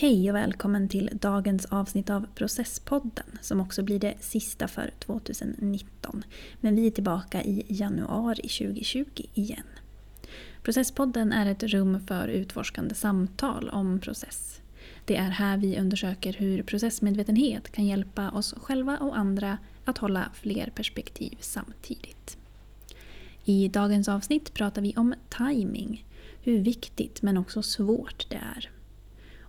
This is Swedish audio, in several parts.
Hej och välkommen till dagens avsnitt av Processpodden som också blir det sista för 2019. Men vi är tillbaka i januari 2020 igen. Processpodden är ett rum för utforskande samtal om process. Det är här vi undersöker hur processmedvetenhet kan hjälpa oss själva och andra att hålla fler perspektiv samtidigt. I dagens avsnitt pratar vi om timing, hur viktigt men också svårt det är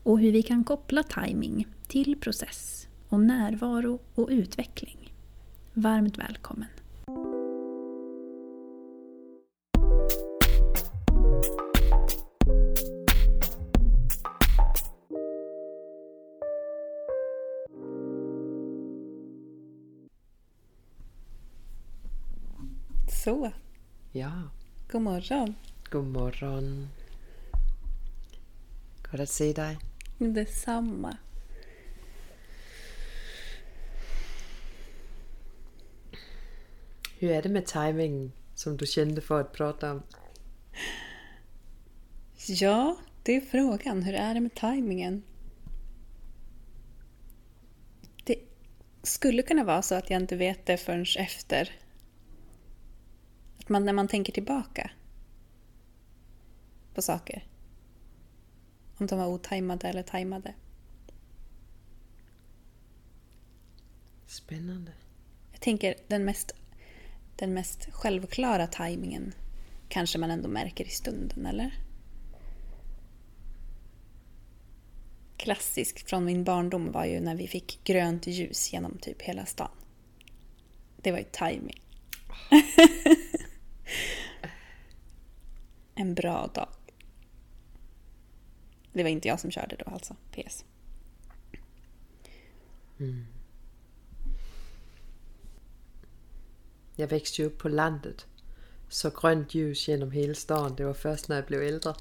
och hur vi kan koppla timing till process och närvaro och utveckling. Varmt välkommen! Så, Ja, god morgon. god morgon. Gott att se dig. Detsamma. Hur är det med timingen som du kände för att prata om? Ja, det är frågan. Hur är det med tajmingen? Det skulle kunna vara så att jag inte vet det förrän efter. Att man, när man tänker tillbaka på saker. Om de var otajmade eller tajmade. Spännande. Jag tänker den mest, den mest självklara tajmingen kanske man ändå märker i stunden, eller? Klassisk från min barndom var ju när vi fick grönt ljus genom typ hela stan. Det var ju timing. en bra dag. Det var inte jag som körde då alltså, PS. Jag växte ju upp på landet. Så grönt ljus genom hela stan, det var först när jag blev äldre.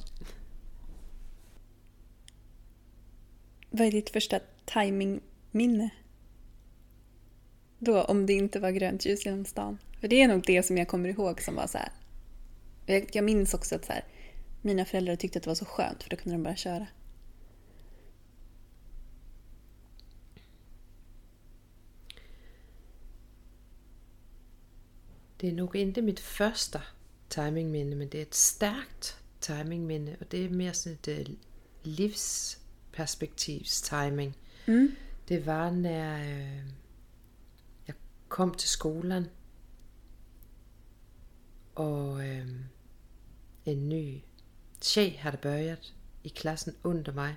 Vad är ditt första timingminne? Då, om det inte var grönt ljus genom stan. För det är nog det som jag kommer ihåg som var så här. Jag, jag minns också att så här, mina föräldrar tyckte att det var så skönt för då kunde de bara köra. Det är nog inte mitt första timingminne, men det är ett starkt timingminne. Och det är mer sådan ett øh, livsperspektivs timing. Mm. Det var när jag kom till skolan och en ny tjej hade börjat i klassen under mig.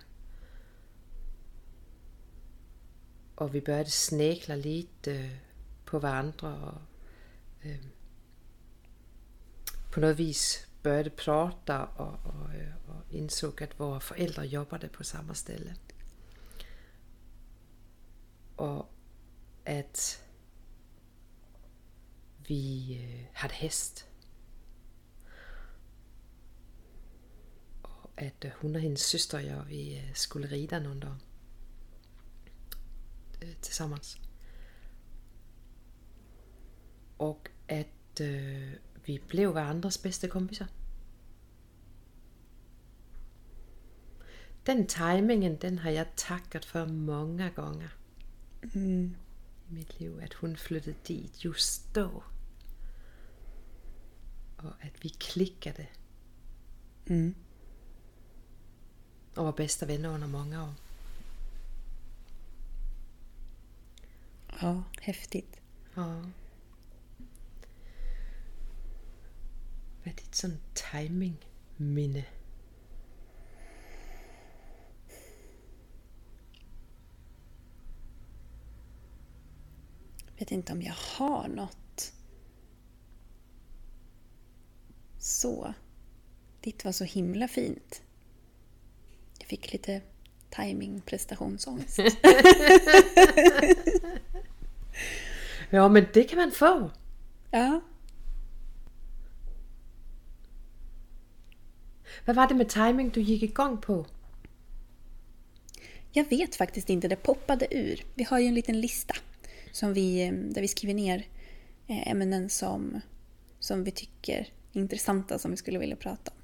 Och vi började snäkla lite øh, på varandra och øh, eh, på något vis började prata och, øh, och, och insåg att våra föräldrar jobbade på samma ställe. Och att vi hade häst. Och att øh, hon och hennes syster och jag vi øh, skulle rida någon dag. øh, Tillsammans. Och att øh, vi blev varandras bästa kompisar. Den timingen, den har jag tackat för många gånger Mm. i mitt liv. Att hon flyttade dit just då. Och att vi klickade Mm. Och var bästa vänner under många år. Ja, häftigt. Ja. Vad är ditt sån timingminne? vet inte om jag har något. Så. Ditt var så himla fint. Jag fick lite timing prestationsångest. Ja, men det kan man få. ja. Vad var det med timing du gick igång på? Jag vet faktiskt inte, det poppade ur. Vi har ju en liten lista som vi, eh, där vi skriver ner eh, ämnen som, som vi tycker är intressanta som vi skulle vilja prata om.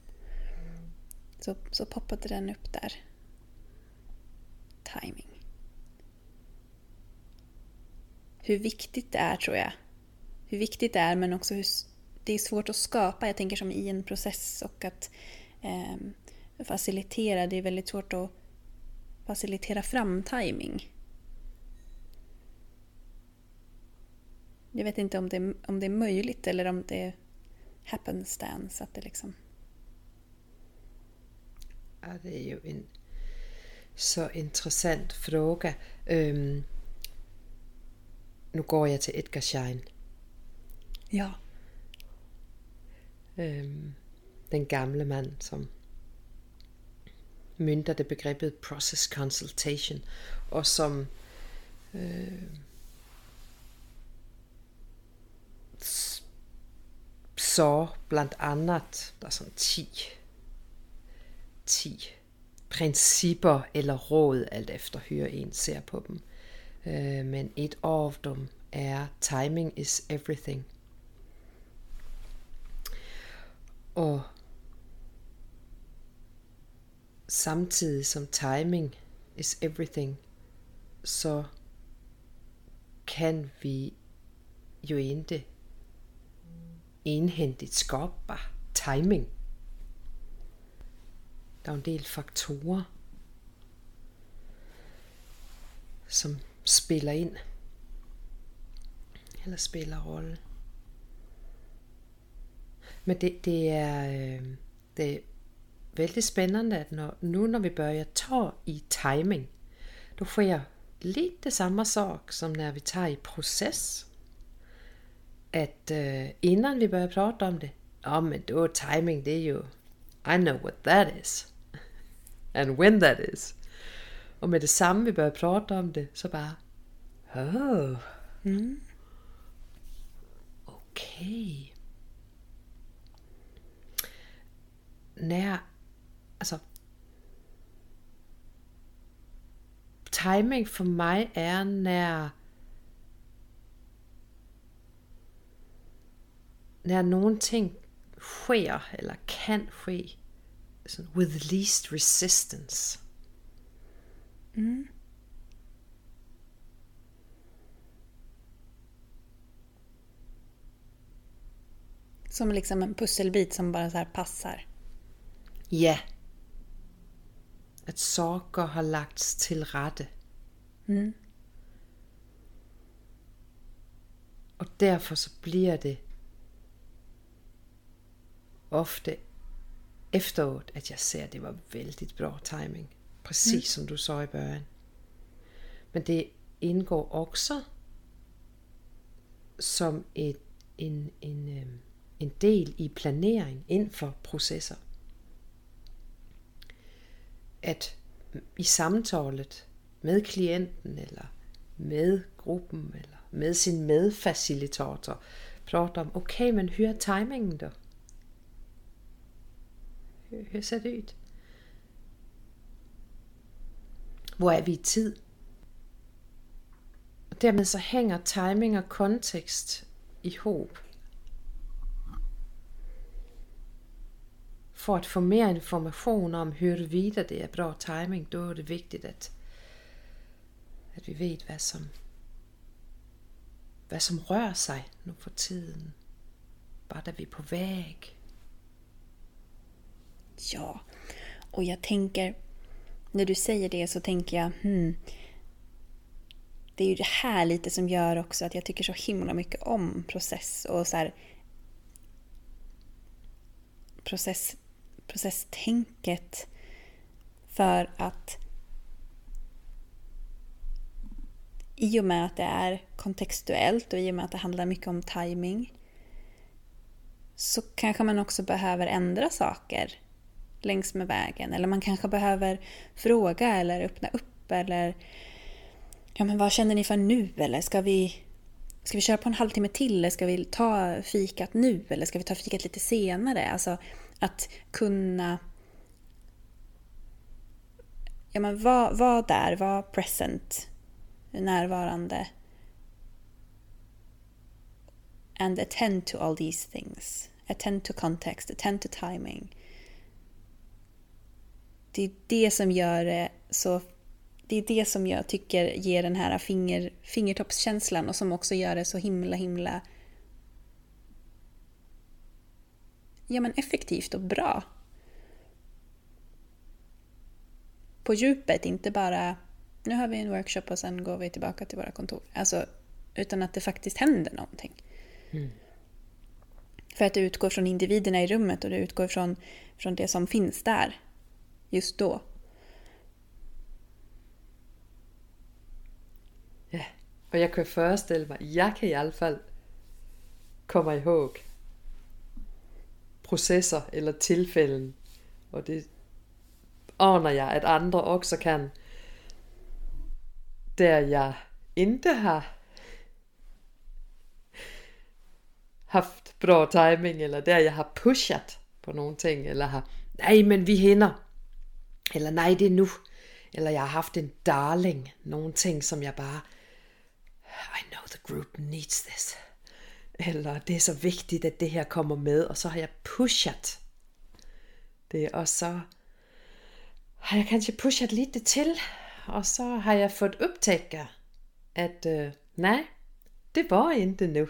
Så, så poppade den upp där. timing. Hur viktigt det är tror jag. Hur viktigt det är men också hur det är svårt att skapa. Jag tänker som i en process och att eh, facilitera. Det är väldigt svårt att facilitera fram timing. Jag vet inte om det, om det är möjligt eller om det happenstance. Att det liksom... Ja, det är ju en så intressant fråga. Um, nu går jag till Edgar Schein. Ja. Um, den gamle man som myntade begreppet process consultation och som uh, sa bland annat, der er sådan 10, 10 principper eller råd, alt efter hur en ser på dem. Øh, men et af dem er timing is everything. Og samtidig som timing is everything, så kan vi jo inte enhändigt skapa timing. Der er en del faktorer, som spiller ind. Eller spiller rolle. Men det, det er, øh, det er väldigt spännande att når, nu när vi börjar ta i timing, då sker lite samma sak som när vi tar i process. Att øh, innan vi börjar prata om det, ja men då timing det är ju, I know what that is. And when that is. Och med detsamma vi börjar prata om det så bara, oh. Mm. Okej. Okay. När, alltså timing för mig är när när någonting sker eller kan ske with least resistance. Mm. Som liksom en pusselbit som bara så passar. Ja. Yeah. Att saker har lagts till rätte. Mm. Och därför så blir det ofta efteråt att jag ser att det var väldigt bra timing. Precis mm. som du sa i början. Men det ingår också som ett, en, en, en del i planering inför processer. Att i samtalet med klienten eller med gruppen eller med sin medfacilitator prata om, okay, men hur är timingen då? Hur, ser det ut? Hvor er vi i tid? Och därmed så hänger timing och kontext ihop. För att få mer information om huruvida det är bra timing, då är det viktigt att, att vi vet vad som, vad som rör sig nu för tiden. Vart är vi på väg? Ja, och jag tänker, när du säger det så tänker jag, hmm, det är ju det här lite som gör också att jag tycker så himla mycket om process och så här, process, processtänket. För att i och med att det är kontextuellt och i och med att det handlar mycket om timing så kanske man också behöver ändra saker längs med vägen. Eller man kanske behöver fråga eller öppna upp eller ja men vad känner ni för nu? Eller ska vi, ska vi köra på en halvtimme till? Eller ska vi ta fikat nu? Eller ska vi ta fikat lite senare? Alltså att kunna ja, men var, var där, var present, närvarande. And attend to all these things. Attend to context, attend to timing det är det som gör det så det är det som jag tycker ger den här finger, fingertoppskänslan och som också gör det så himla himla ja, men effektivt och bra. På djupet, inte bara nu har vi en workshop och sen går vi tillbaka till våra kontor. Alltså, utan att det faktiskt händer någonting. Mm. För att det utgår från individerna i rummet och det utgår från, från det som finns där just då. Ja, och jag kan föreställa mig, jag kan i alla fall komma ihåg processer eller tillfällen och det anar jag att andra också kan där jag inte har haft bra timing eller där jag har pushat på någonting eller har nej men vi hinner eller nej det är nu eller jag har haft en darling någonting som jag bara I know the group needs this eller det är så viktigt att det här kommer med och så har jag pushat det och så har jag kanske pushat lite till och så har jag fått upptäcka att uh, øh, nej, det var inte nu.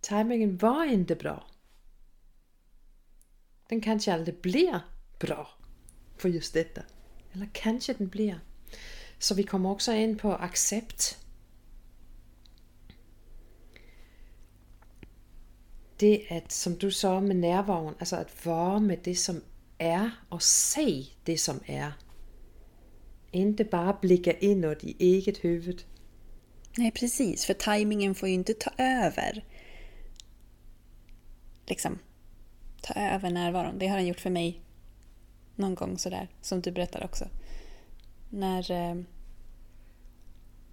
Timingen var inte bra. Den kanske aldrig blir bra för just detta. Eller kanske den blir. Så vi kommer också in på accept. Det att, som du sa med närvaron, alltså att vara med det som är och se det som är. Inte bara blicka inåt i eget huvud. Nej, precis. För tajmingen får ju inte ta över. Liksom, ta över närvaron. Det har han gjort för mig någon gång sådär, som du berättade också. När eh,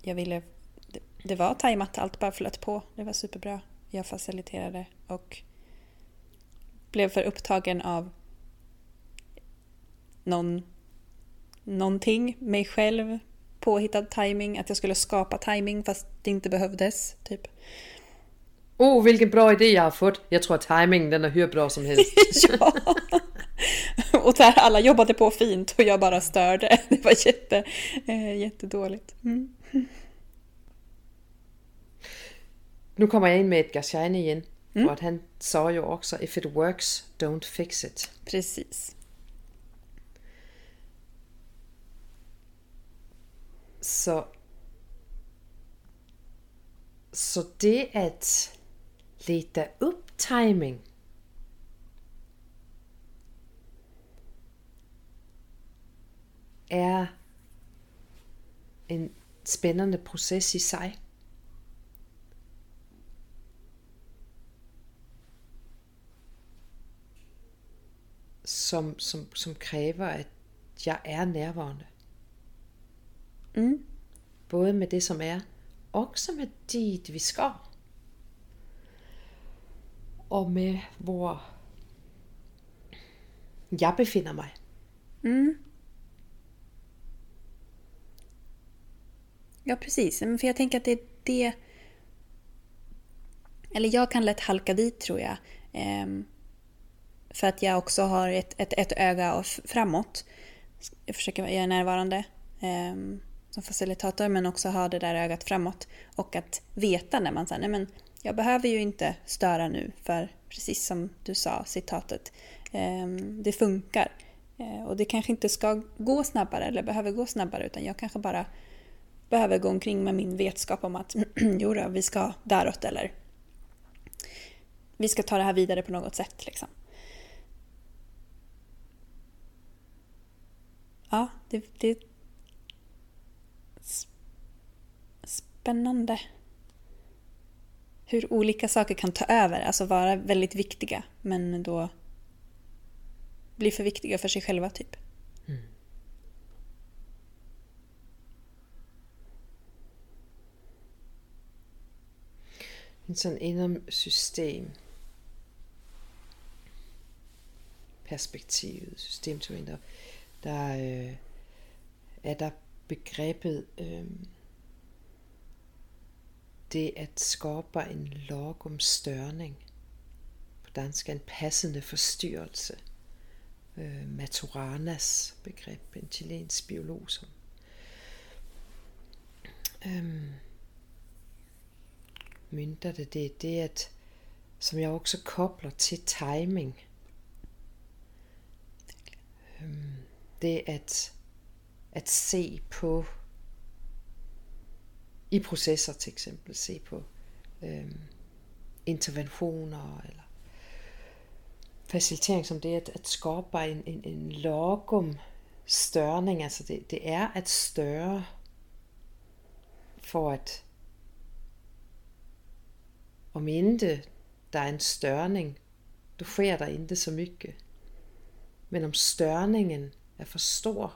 jag ville... Det, det var tajmat, allt bara flöt på. Det var superbra. Jag faciliterade och blev för upptagen av någon, någonting, mig själv, påhittad timing, att jag skulle skapa timing fast det inte behövdes. Typ. Oh, vilken bra idé jag har fått. Jag tror att timing den är hur bra som helst. ja. Och där alla jobbade på fint och jag bara störde. Det var jätte, eh, jättedåligt. Mm. Nu kommer jag in med Edgar Schein igen. Mm. För att han sa ju också if it works, don't fix it. Precis. Så, så det att leta upp timing är en spännande process i sig. Som, som, som kräver att jag är närvarande. Mm. Både med det som är, också med dit vi ska. Och med var jag befinner mig. Mm. Ja, precis. För jag tänker att det är det... Eller jag kan lätt halka dit, tror jag. Ehm, för att jag också har ett, ett, ett öga framåt. Jag försöker vara närvarande. Ehm, som facilitator men också ha det där ögat framåt och att veta när man säger nej men jag behöver ju inte störa nu för precis som du sa, citatet, ehm, det funkar. Eh, och det kanske inte ska gå snabbare eller behöver gå snabbare utan jag kanske bara behöver gå omkring med min vetskap om att jo då, vi ska däråt eller vi ska ta det här vidare på något sätt. Liksom. Ja, det, det spännande. Hur olika saker kan ta över, alltså vara väldigt viktiga men då bli för viktiga för sig själva typ. Mm. Sen inom system perspektiv, systemteorien, der, der øh, er der begrebet øh, det att skapa en lagom störning. På danska en passande förstyrrelse øh, Maturanas begrepp, en chilensk biolog som øhm, det, det är att, som jag också kopplar till timing. Øhm, det att, att se på i processer til eksempel, se på øhm, interventioner eller facilitering som det at, at skapa en, en, en lagom störning. Alltså det, det är att störa för att om inte det är en störning, då sker det inte så mycket. Men om störningen är för stor,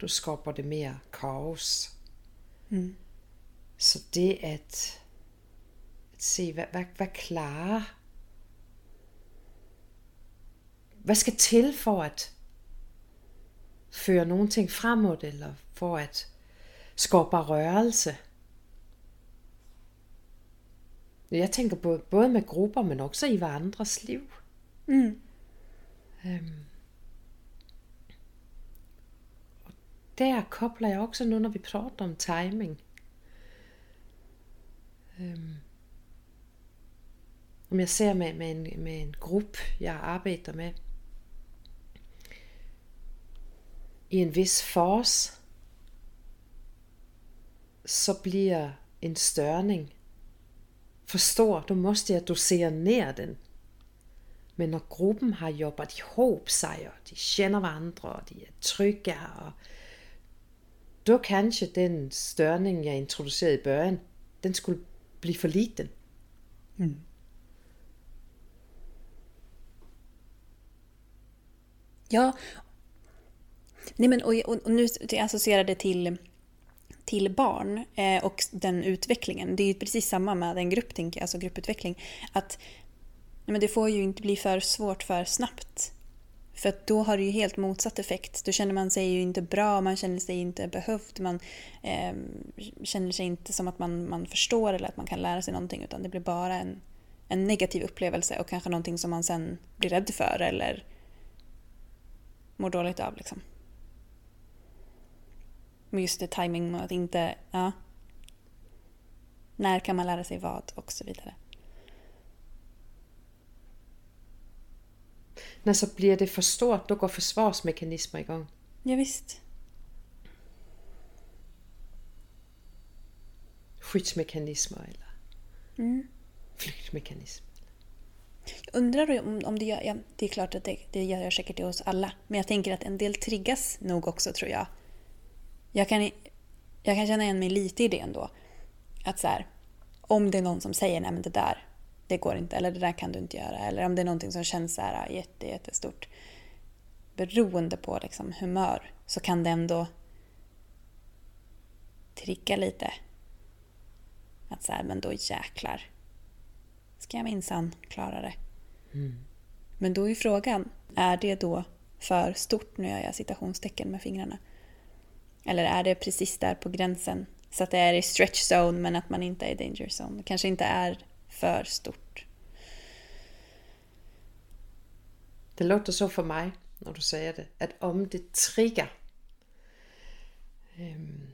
då skapar det mer kaos. Mm. Så det att, att se, vad, vad, vad klarar hvad skal til for at føre nogle ting fremad eller for at skapa rørelse? Jeg tænker både, både med grupper, men også i andres liv. Mm. Øhm. Og der kobler jeg også nu, når vi prater om timing. Øhm. Om jeg ser med, med, en, med en gruppe, jeg arbejder med, i en vis fas så blir en störning för stor, då måste jag dosera ner den. Men när gruppen har jobbat ihop sig och de känner varandra och de är trygga och då kanske den störning jag introducerade i början, den skulle bli för liten. Mm. Ja, Nej, men, och, och, och nu associerar det till, till barn eh, och den utvecklingen. Det är ju precis samma med en grupp, tänker jag, alltså grupputveckling. Att nej, men det får ju inte bli för svårt för snabbt. För då har det ju helt motsatt effekt. Då känner man sig ju inte bra, man känner sig inte behövd, man eh, känner sig inte som att man, man förstår eller att man kan lära sig någonting utan det blir bara en, en negativ upplevelse och kanske någonting som man sen blir rädd för eller mår dåligt av. Liksom. Men just det, timing och att inte... Ja. När kan man lära sig vad och så vidare. När så blir det för stort, då går försvarsmekanismer igång. Ja, visst. Skyddsmekanismer eller mm. flyktmekanismer. Jag undrar om, om det gör... Ja, det är klart att det, det gör säkert det hos alla. Men jag tänker att en del triggas nog också tror jag jag kan, jag kan känna igen mig lite i det ändå. Att så här, om det är någon som säger nej men det där, det går inte, eller det där kan du inte göra, eller om det är någonting som känns så här jätte, jättestort. Beroende på liksom humör så kan det ändå trigga lite. Att så här, men då jäklar ska jag minsann klara det. Mm. Men då är frågan, är det då för stort? Nu gör jag citationstecken med fingrarna. Eller är det precis där på gränsen? Så att det är i stretch zone men att man inte är i danger zone. Det kanske inte är för stort. Det låter så för mig när du säger det. Att om det triggar um, ehm,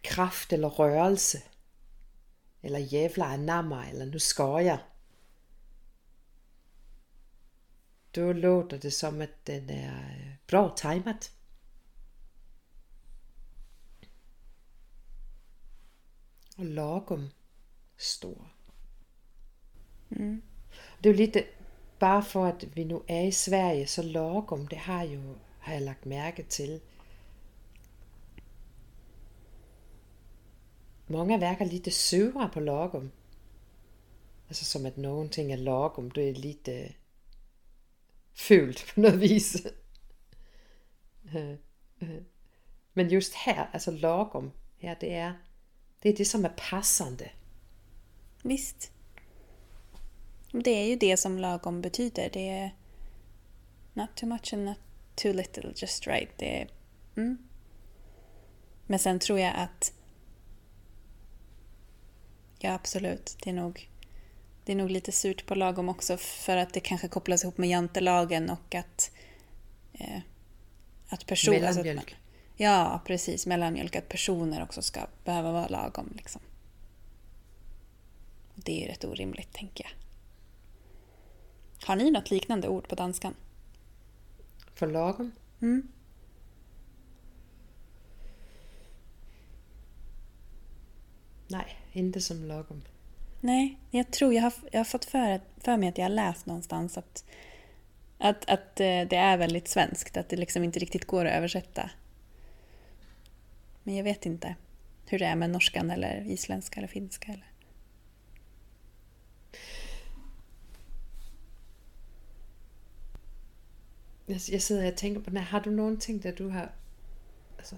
kraft eller rörelse eller jävla anamma eller nu ska jag. Då låter det som att den är eh, bra tajmat. och lagom stor. Mm. Ju lite, bara för att vi nu är i Sverige, så lagom, det har, ju, har jag lagt märke till. Många verkar lite sura på lagom. Alltså som att någonting är lagom, det är lite fult på något vis. Men just här, alltså lagom, här det är det är det som är passande. Visst. Det är ju det som lagom betyder. Det är not too much and not too little, just right. Det är, mm. Men sen tror jag att Ja, absolut. Det är, nog, det är nog lite surt på lagom också för att det kanske kopplas ihop med jantelagen och att eh, att person, alltså att Mellanmjölk. ja, precis. Mellanmjölk. Att personer också ska behöva vara lagom. Liksom. Det är ju rätt orimligt, tänker jag. Har ni något liknande ord på danskan? För lagom? Mm. Nej, inte som lagom. Nej, jag tror jag har, jag har fått för, för mig att jag har läst någonstans att, att, att eh, det är väldigt svenskt, att det liksom inte riktigt går att översätta. Men jag vet inte hur det är med norskan eller isländska eller finska. Eller. Jeg, jeg sidder og tænker på, nej, har du någonting där du har... Altså,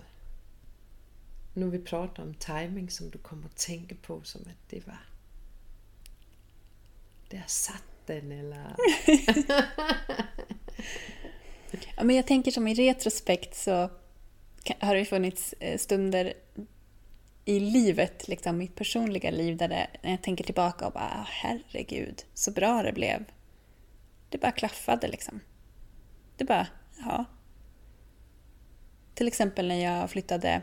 nu vi pratar om timing, som du kommer att tänka på, som att det var... Det har satt den, eller... Ja, men jag tänker som i retrospekt så har det funnits eh, stunder i livet, liksom mitt personliga liv, där det, när jag tänker tillbaka och bara ah, herregud, så bra det blev. Det bara klaffade liksom. Det bara, ja. Till exempel när jag flyttade,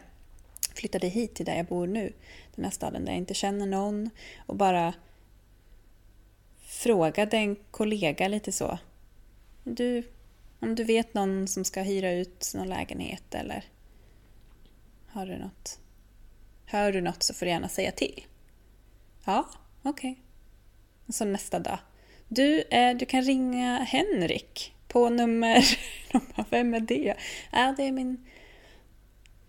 flyttade hit till där jag bor nu, den här staden där jag inte känner någon och bara frågade en kollega lite så. Du, om du vet någon som ska hyra ut någon lägenhet eller har du något? Hör du något så får du gärna säga till. Ja, okej. Och så nästa dag. Du, eh, du kan ringa Henrik på nummer... De bara, Vem är det? Ja, det är min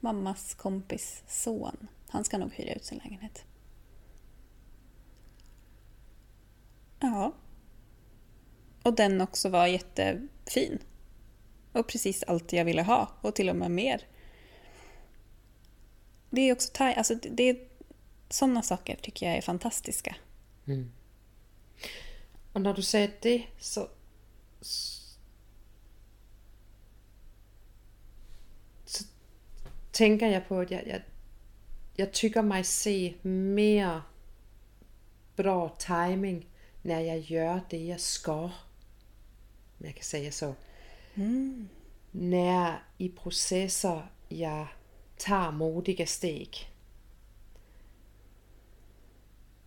mammas kompis son. Han ska nog hyra ut sin lägenhet. Ja. Och den också var jättefin. Och precis allt jag ville ha och till och med mer. Det är också thai, alltså det- är sådana saker tycker jag är fantastiska. Mm. Och när du säger det, så... Så tänker jag på att jag, jag, jag tycker mig se mer bra timing när jag gör det jag ska. Om jag kan säga så. När i processer jag tar modiga steg.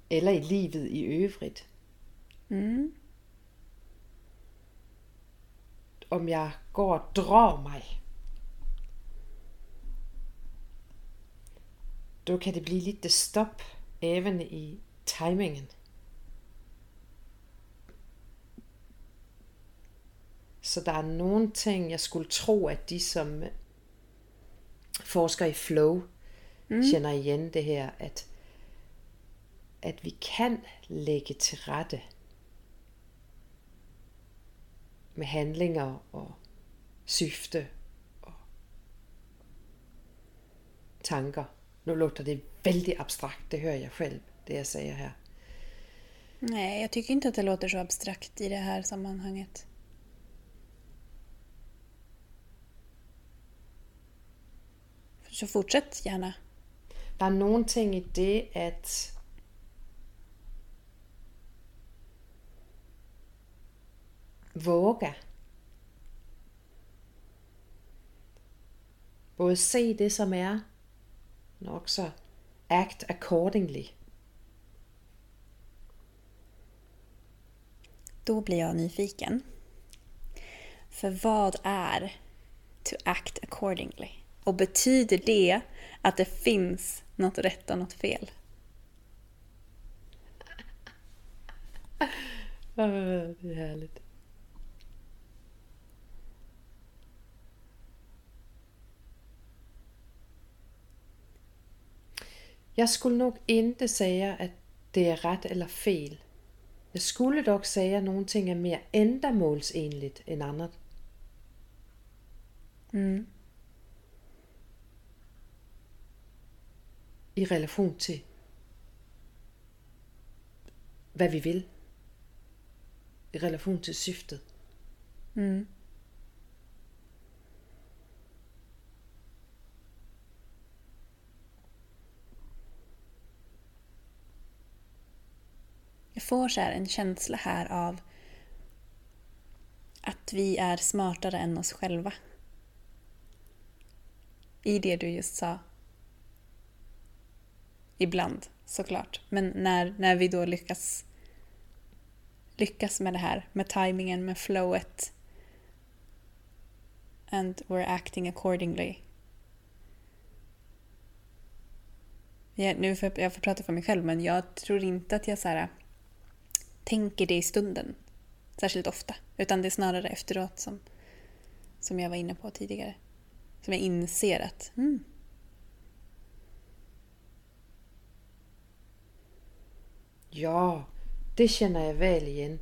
Eller i livet i övrigt. Mm. om jag går och drar mig. Då kan det bli lite stopp även i tajmingen. Så der er nogle ting, jeg skulle tro, at de som forsker i flow mm. kender igen det her, at, at vi kan lægge til rette med handlinger og syfte og tanker. Nu låter det väldigt abstrakt, det hör jag själv, det jag säger här. Nej, jag tycker inte att det låter så abstrakt i det här sammanhanget. Så fortsätt gärna. Der er nogle ting i det, at våge. Både se det, som er, men også act accordingly. Då blir jag nyfiken. För vad är to act accordingly? Och betyder det att det finns något rätt och något fel? Det är härligt. Jag skulle nog inte säga att det är rätt eller fel. Jag skulle dock säga att någonting är mer ändamålsenligt än annat. Mm. I relation till vad vi vill. I relation till syftet. Mm. Får så här en känsla här av att vi är smartare än oss själva. i det du just sa. Ibland, såklart. Men när, när vi då lyckas lyckas med det här, med tajmingen, med flowet. And we're acting accordingly. Jag, nu får jag, jag får prata för mig själv, men jag tror inte att jag så här, tänker det i stunden särskilt ofta. Utan det är snarare efteråt som, som jag var inne på tidigare. Som jag inser att mm. Ja, det känner jag väl igen.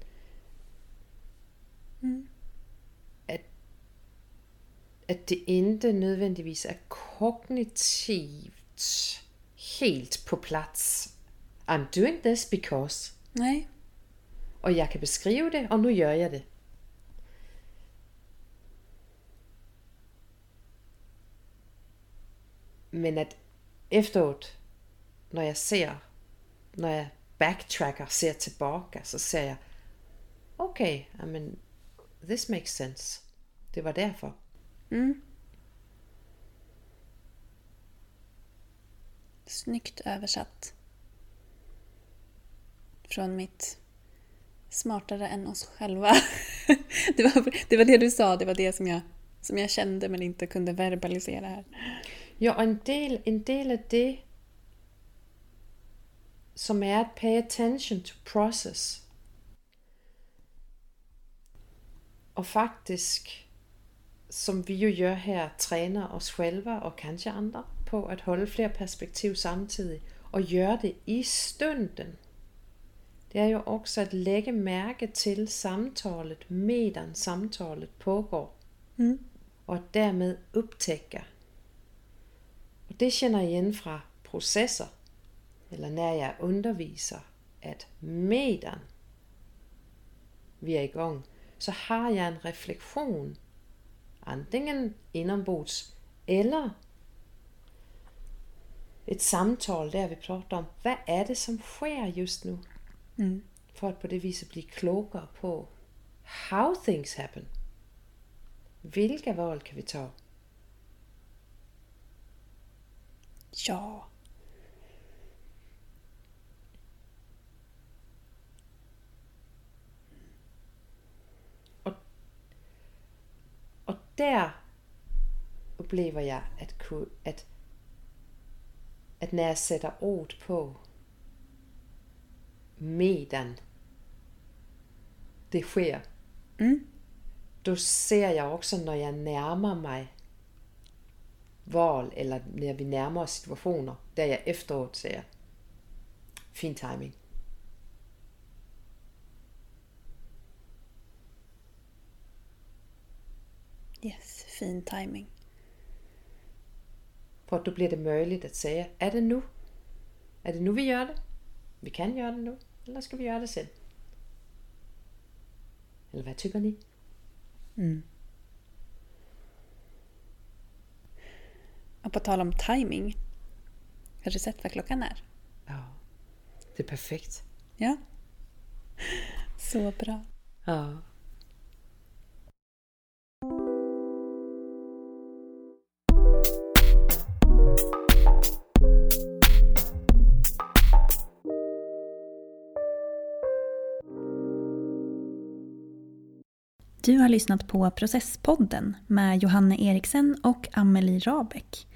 Mm. Att, att det inte nödvändigtvis är kognitivt helt på plats. I'm doing this because. Nej. Och jag kan beskriva det och nu gör jag det. Men att efteråt, när jag ser, när jag backtrackar, ser tillbaka, så ser jag okej, okay, I mean, this makes sense. Det var därför. Mm. Snyggt översatt. Från mitt smartare än oss själva. det, var, det var det du sa, det var det som jag, som jag kände men inte kunde verbalisera här. Ja, och en del, en del av det som är att pay attention to process. Och faktiskt, som vi ju gör här, tränar oss själva och kanske andra på att hålla fler perspektiv samtidigt och göra det i stunden. Det är ju också att lägga märke till samtalet medan samtalet pågår. Mm. Och att därmed upptäcka. Och det känner jag igen från processer. Eller när jag undervisar. Att medan vi är igång så har jag en reflektion. Antingen inombords eller ett samtal där vi pratar om vad är det som sker just nu? Mm. För att på det viset bli klokare på how things happen. Vilka val kan vi ta? Ja. Och, och där upplever jag att, att, att när jag sätter ord på medan det sker. Mm. Då ser jag också när jag närmar mig val eller när vi närmar oss situationer där jag efteråt säger fin timing. Yes, fin timing. För då blir det möjligt att säga, är det nu? Är det nu vi gör det? Vi kan göra det nu. Eller ska vi göra det sen? Eller vad tycker ni? Mm. Och på tal om timing. Har du sett vad klockan är? Ja. Det är perfekt. Ja. Så bra. Ja. Du har lyssnat på Processpodden med Johanne Eriksen och Amelie Rabeck.